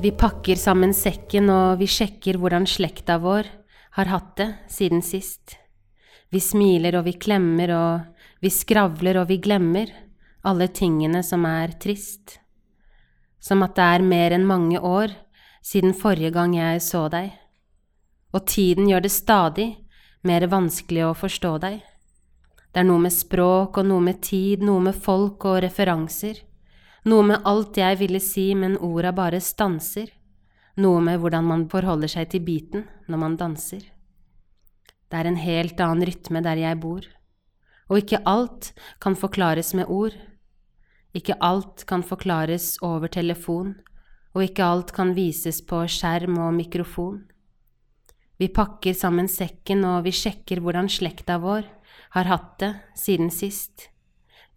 Vi pakker sammen sekken og vi sjekker hvordan slekta vår har hatt det siden sist. Vi smiler og vi klemmer og vi skravler og vi glemmer alle tingene som er trist. Som at det er mer enn mange år siden forrige gang jeg så deg. Og tiden gjør det stadig mer vanskelig å forstå deg. Det er noe med språk og noe med tid, noe med folk og referanser. Noe med alt jeg ville si, men orda bare stanser. Noe med hvordan man forholder seg til beaten når man danser. Det er en helt annen rytme der jeg bor. Og ikke alt kan forklares med ord. Ikke alt kan forklares over telefon, og ikke alt kan vises på skjerm og mikrofon. Vi pakker sammen sekken og vi sjekker hvordan slekta vår har hatt det siden sist.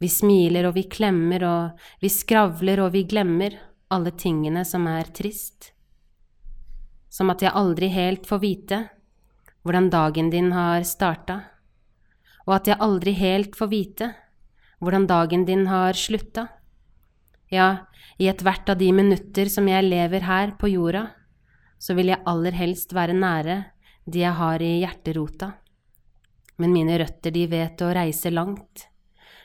Vi smiler og vi klemmer og vi skravler og vi glemmer alle tingene som er trist. Som at jeg aldri helt får vite hvordan dagen din har starta, og at jeg aldri helt får vite hvordan dagen din har slutta. Ja, i ethvert av de minutter som jeg lever her på jorda, så vil jeg aller helst være nære de jeg har i hjerterota. Men mine røtter, de vet å reise langt.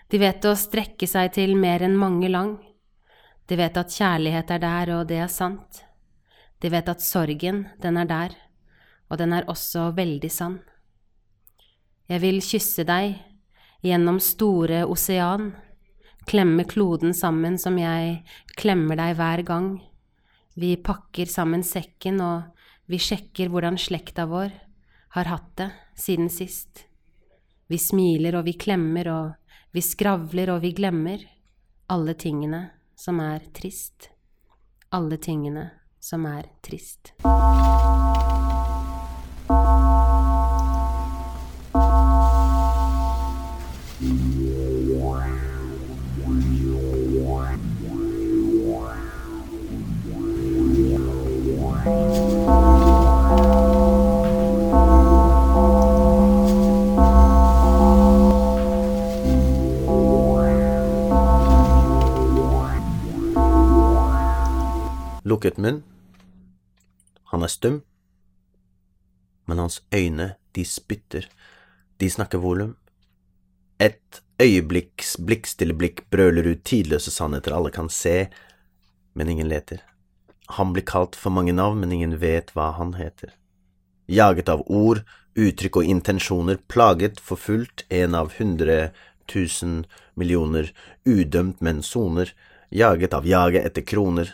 De vet å strekke seg til mer enn mange lang. De vet at kjærlighet er der, og det er sant. De vet at sorgen, den er der, og den er også veldig sann. Jeg vil kysse deg gjennom store osean, klemme kloden sammen som jeg klemmer deg hver gang. Vi pakker sammen sekken og vi sjekker hvordan slekta vår har hatt det siden sist. Vi smiler og vi klemmer og vi skravler og vi glemmer alle tingene som er trist. Alle tingene som er trist. Lukket munn. Han er stum, men hans øyne, de spytter, de snakker volum. Et øyeblikks blikkstille blikk brøler ut tidløse sannheter alle kan se, men ingen leter. Han blir kalt for mange navn, men ingen vet hva han heter. Jaget av ord, uttrykk og intensjoner, plaget, forfulgt, en av hundre tusen millioner, udømt, men soner, jaget av jaget etter kroner,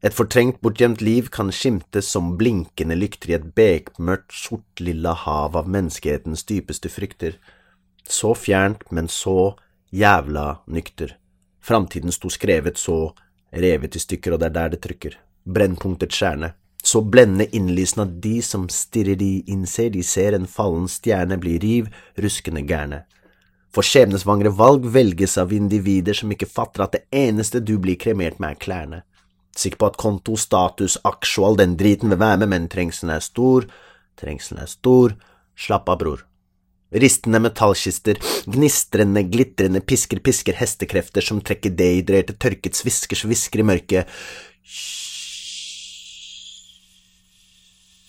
et fortrengt, bortgjemt liv kan skimtes som blinkende lykter i et bekmørkt, sort-lilla hav av menneskehetens dypeste frykter. Så fjernt, men så jævla nykter. Framtiden sto skrevet så revet i stykker, og det er der det trykker. Brennpunktet stjerne. Så blendende innlysende at de som stirrer de innser, de ser en fallen stjerne bli riv ruskende gærne. For skjebnesvangre valg velges av individer som ikke fatter at det eneste du blir kremert med, er klærne. Sikker på at konto, status, aksje all den driten vil være med, men trengselen er stor, trengselen er stor, slapp av, bror. Ristende metallkister, gnistrende, glitrende pisker, pisker hestekrefter som trekker dehydrerte, tørket svisker, svisker i mørket.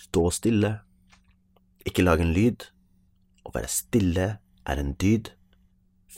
Stå stille, ikke lag en lyd. Å være stille er en dyd.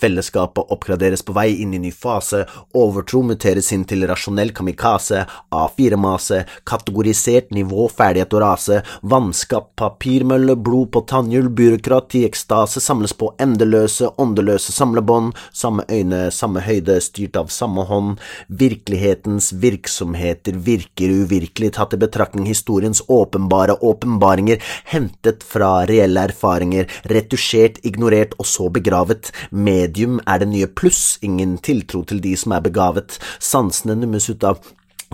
Fellesskapet oppgraderes på vei inn i ny fase, overtro muteres inn til rasjonell kamikaze, A4-mase, kategorisert nivå, ferdighet og rase, vannskap, papirmølle, blod på tannhjul, byråkrati, ekstase, samles på endeløse, åndeløse samlebånd, samme øyne, samme høyde, styrt av samme hånd, virkelighetens virksomheter virker uvirkelig, tatt i betraktning historiens åpenbare åpenbaringer, hentet fra reelle erfaringer, retusjert, ignorert og så begravet, med medium er det nye pluss, ingen tiltro til de som er begavet, sansene nummes ut av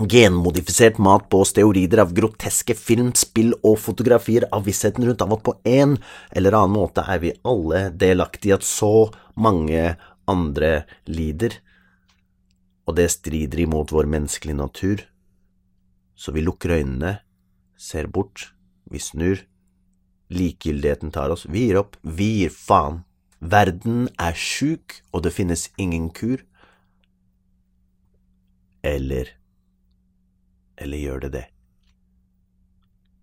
genmodifisert mat på steorider av groteske film, spill og fotografier av vissheten rundt av at på en eller annen måte er vi alle delaktige i at så mange andre lider, og det strider imot vår menneskelige natur. Så vi lukker øynene, ser bort, vi snur, likegyldigheten tar oss, vi gir opp, vi gir faen. Verden er sjuk, og det finnes ingen kur. Eller eller gjør det det?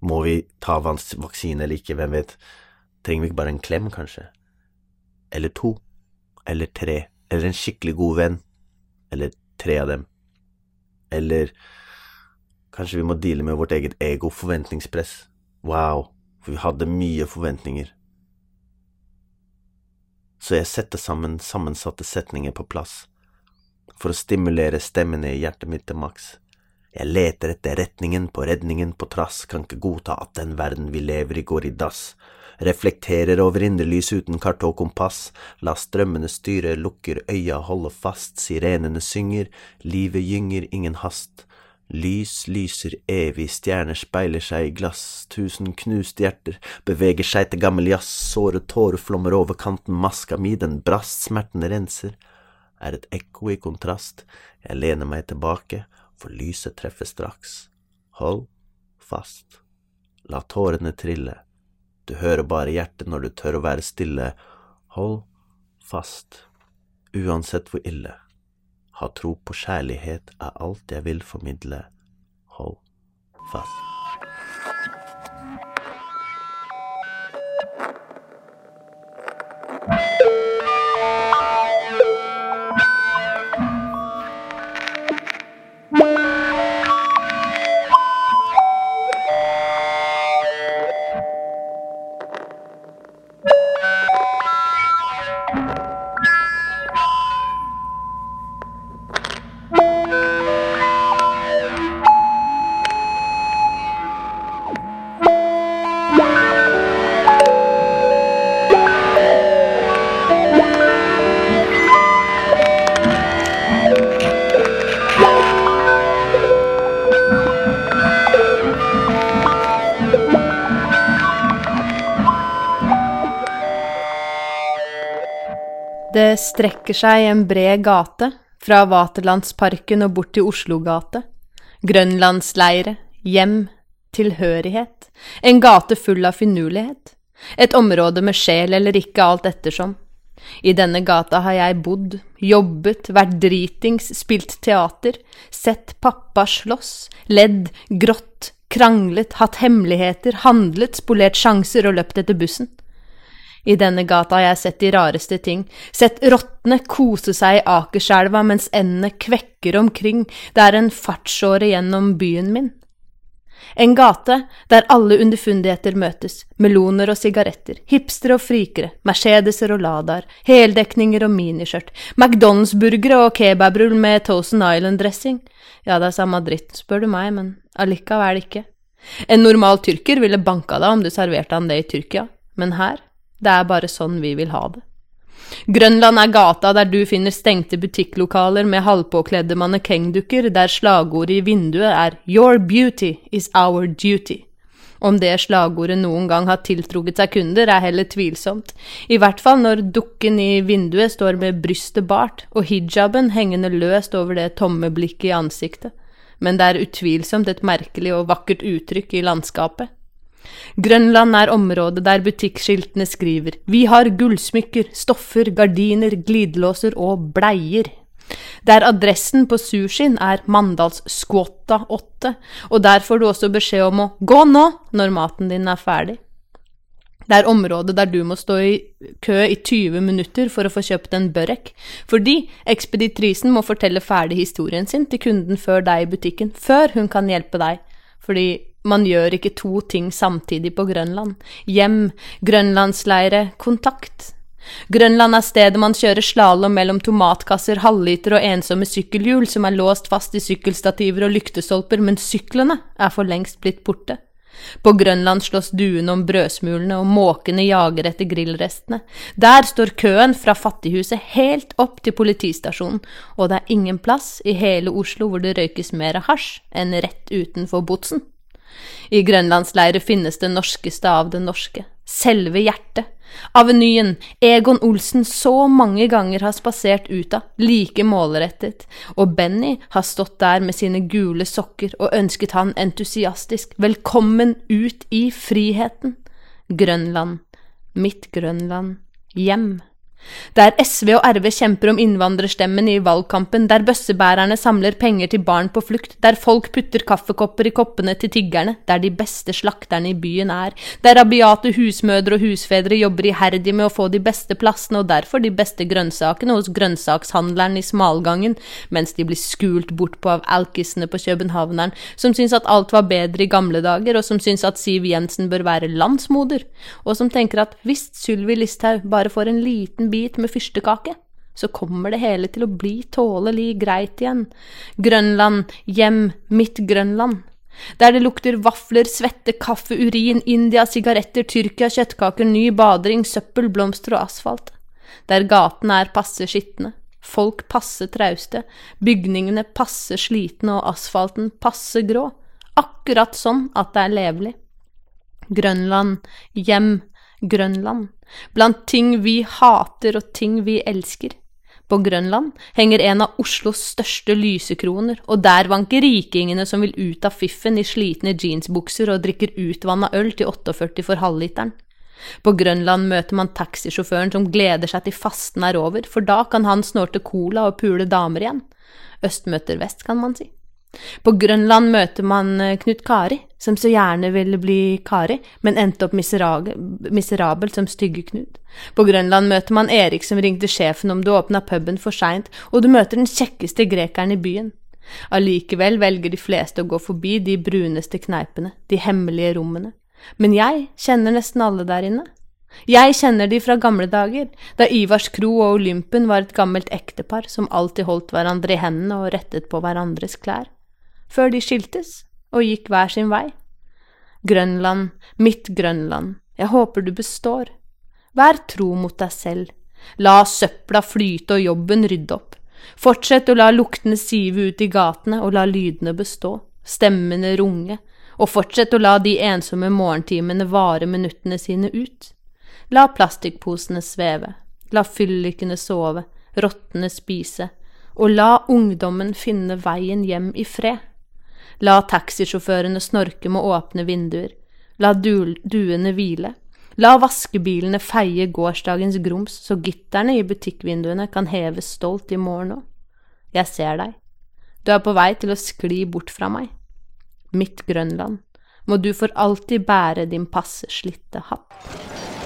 Må vi ta vaksine eller ikke, hvem vet? Trenger vi ikke bare en klem, kanskje? Eller to? Eller tre? Eller en skikkelig god venn? Eller tre av dem? Eller kanskje vi må deale med vårt eget ego, forventningspress? Wow, for vi hadde mye forventninger. Så jeg setter sammen sammensatte setninger på plass for å stimulere stemmene i hjertet mitt til maks. Jeg leter etter retningen på redningen på trass, kan ikke godta at den verden vi lever i går i dass. Reflekterer over inderlys uten kart og kompass, la strømmene styre, lukker øya, holder fast, sirenene synger, livet gynger, ingen hast. Lys lyser evig, stjerner speiler seg i glass, tusen knuste hjerter beveger seg til gammel jazz, såre tårer flommer over kanten, maska mi, den brast, smerten renser er et ekko i kontrast, jeg lener meg tilbake, for lyset treffer straks. Hold fast, la tårene trille, du hører bare hjertet når du tør å være stille. Hold fast, uansett hvor ille. Ha tro på kjærlighet er alt jeg vil formidle. Hold fast. Det strekker seg en bred gate, fra Vaterlandsparken og bort til Oslogate. Grønlandsleire, hjem, tilhørighet, en gate full av finurlighet. Et område med sjel eller ikke, alt ettersom. I denne gata har jeg bodd, jobbet, vært dritings, spilt teater, sett pappa slåss, ledd, grått, kranglet, hatt hemmeligheter, handlet, spolert sjanser og løpt etter bussen. I denne gata har jeg sett de rareste ting, sett rottene kose seg i Akerselva mens endene kvekker omkring, det er en fartsåre gjennom byen min. En gate der alle underfundigheter møtes, meloner og sigaretter, hipstere og frikere, Mercedeser og Ladaer, heldekninger og miniskjørt, McDonald's-burgere og kebabrull med Thousand Island-dressing. Ja, det er samme dritt, spør du meg, men allikevel ikke. En normal tyrker ville banka deg om du serverte han det i Tyrkia, men her det er bare sånn vi vil ha det. Grønland er gata der du finner stengte butikklokaler med halvpåkledde mannekengdukker der slagordet i vinduet er Your beauty is our duty. Om det slagordet noen gang har tiltrukket seg kunder, er heller tvilsomt, i hvert fall når dukken i vinduet står med brystet bart og hijaben hengende løst over det tomme blikket i ansiktet, men det er utvilsomt et merkelig og vakkert uttrykk i landskapet. Grønland er området der butikkskiltene skriver Vi har gullsmykker, stoffer, gardiner, glidelåser og bleier. Der adressen på sushien er Mandalsskvåta 8, og der får du også beskjed om å gå nå når maten din er ferdig. Det er området der du må stå i kø i 20 minutter for å få kjøpt en børek, fordi ekspeditrisen må fortelle ferdig historien sin til kunden før deg i butikken, før hun kan hjelpe deg, fordi man gjør ikke to ting samtidig på Grønland. Hjem, grønlandsleire, kontakt. Grønland er stedet man kjører slalåm mellom tomatkasser, halvliter og ensomme sykkelhjul som er låst fast i sykkelstativer og lyktestolper, men syklene er for lengst blitt borte. På Grønland slåss duene om brødsmulene, og måkene jager etter grillrestene. Der står køen fra fattighuset helt opp til politistasjonen, og det er ingen plass i hele Oslo hvor det røykes mer hasj enn rett utenfor Botsen. I grønlandsleire finnes det norskeste av det norske, selve hjertet. Avenyen Egon Olsen så mange ganger har spasert ut av, like målrettet, og Benny har stått der med sine gule sokker og ønsket han entusiastisk velkommen ut i friheten. Grønland, mitt Grønland, hjem, Der SV og RV kjemper om innvandrerstemmen i valgkampen, der bøssebærerne samler penger til barn på flukt, der folk putter kaffekopper i koppene til tiggerne, der de beste slakterne i byen er, der rabiate husmødre og husfedre jobber iherdig med å få de beste plassene og derfor de beste grønnsakene hos grønnsakshandleren i smalgangen, mens de blir skult bort på av alkisene på Københavneren, som syns at alt var bedre i gamle dager, og som syns at Siv Jensen bør være landsmoder, og som tenker at hvis Sylvi Listhaug bare får en liten bit bit med fyrstekake, så kommer det hele til å bli tålelig greit igjen. Grønland, hjem, mitt Grønland. Der det lukter vafler, svette, kaffe, urin, India, sigaretter, Tyrkia, kjøttkaker, ny badering, søppel, blomster og asfalt. Der gatene er passe skitne, folk passe trauste, bygningene passe slitne og asfalten passe grå. Akkurat sånn at det er levelig. Grønland, hjem, Grønland. Blant ting vi hater og ting vi elsker. På Grønland henger en av Oslos største lysekroner, og der vanker rikingene som vil ut av fiffen i slitne jeansbukser og drikker utvanna øl til 48 for halvliteren. På Grønland møter man taxisjåføren som gleder seg til fasten er over, for da kan han snorte cola og pule damer igjen. Øst møter vest, kan man si. På Grønland møter man eh, Knut Kari, som så gjerne ville bli Kari, men endte opp miserabelt som Stygge Knut. På Grønland møter man Erik som ringte sjefen om du åpna puben for seint, og du møter den kjekkeste grekeren i byen. Allikevel velger de fleste å gå forbi de bruneste kneipene, de hemmelige rommene. Men jeg kjenner nesten alle der inne. Jeg kjenner de fra gamle dager, da Ivars kro og Olympen var et gammelt ektepar som alltid holdt hverandre i hendene og rettet på hverandres klær før de skiltes og gikk hver sin vei. Grønland, mitt Grønland, jeg håper du består. Vær tro mot deg selv, la søpla flyte og jobben rydde opp. Fortsett å la luktene sive ut i gatene og la lydene bestå, stemmene runge, og fortsett å la de ensomme morgentimene vare minuttene sine ut. La plastikkposene sveve, la fyllikene sove, rottene spise, og la ungdommen finne veien hjem i fred. La taxisjåførene snorke med åpne vinduer. La du duene hvile. La vaskebilene feie gårsdagens grums, så gitterne i butikkvinduene kan heves stolt i morgen òg. Jeg ser deg. Du er på vei til å skli bort fra meg. Mitt Grønland, må du for alltid bære din passe slitte hatt.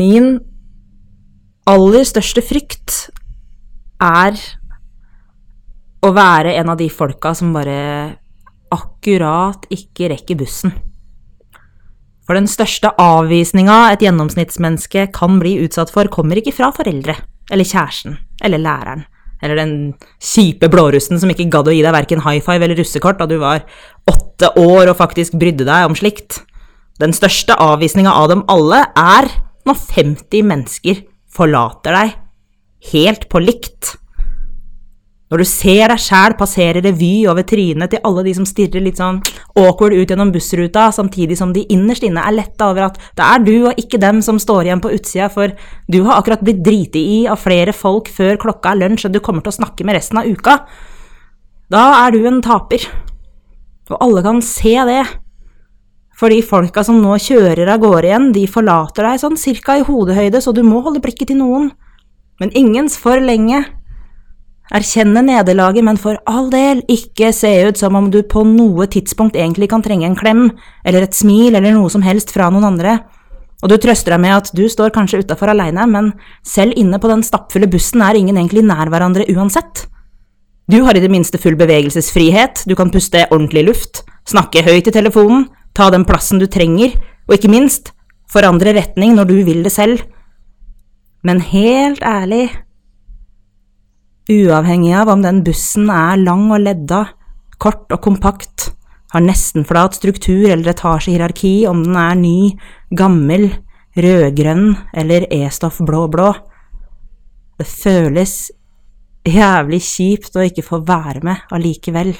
Min aller største frykt er å være en av de folka som bare akkurat ikke rekker bussen. For den største avvisninga et gjennomsnittsmenneske kan bli utsatt for, kommer ikke fra foreldre, eller kjæresten, eller læreren, eller den kjipe blårussen som ikke gadd å gi deg verken high five eller russekort da du var åtte år og faktisk brydde deg om slikt. Den største avvisninga av dem alle er når 50 mennesker forlater deg helt på likt. Når du ser deg sjæl passere revy over trynet til alle de som stirrer litt sånn awkward ut gjennom bussruta, samtidig som de innerst inne er letta over at det er du og ikke dem som står igjen på utsida, for du har akkurat blitt driti i av flere folk før klokka er lunsj og du kommer til å snakke med resten av uka, da er du en taper. Og alle kan se det. For de folka som nå kjører av gårde igjen, de forlater deg sånn cirka i hodehøyde, så du må holde blikket til noen. Men ingens for lenge. Erkjenne nederlaget, men for all del, ikke se ut som om du på noe tidspunkt egentlig kan trenge en klem, eller et smil, eller noe som helst fra noen andre. Og du trøster deg med at du står kanskje utafor aleine, men selv inne på den stappfulle bussen er ingen egentlig nær hverandre uansett. Du har i det minste full bevegelsesfrihet, du kan puste ordentlig luft, snakke høyt i telefonen, ta den plassen du trenger, og ikke minst forandre retning når du vil det selv. Men helt ærlig, uavhengig av om den bussen er lang og ledda, kort og kompakt, har nesten flat struktur eller etasjehierarki, om den er ny, gammel, rødgrønn eller E-stoff blå-blå. Det føles jævlig kjipt å ikke få være med allikevel.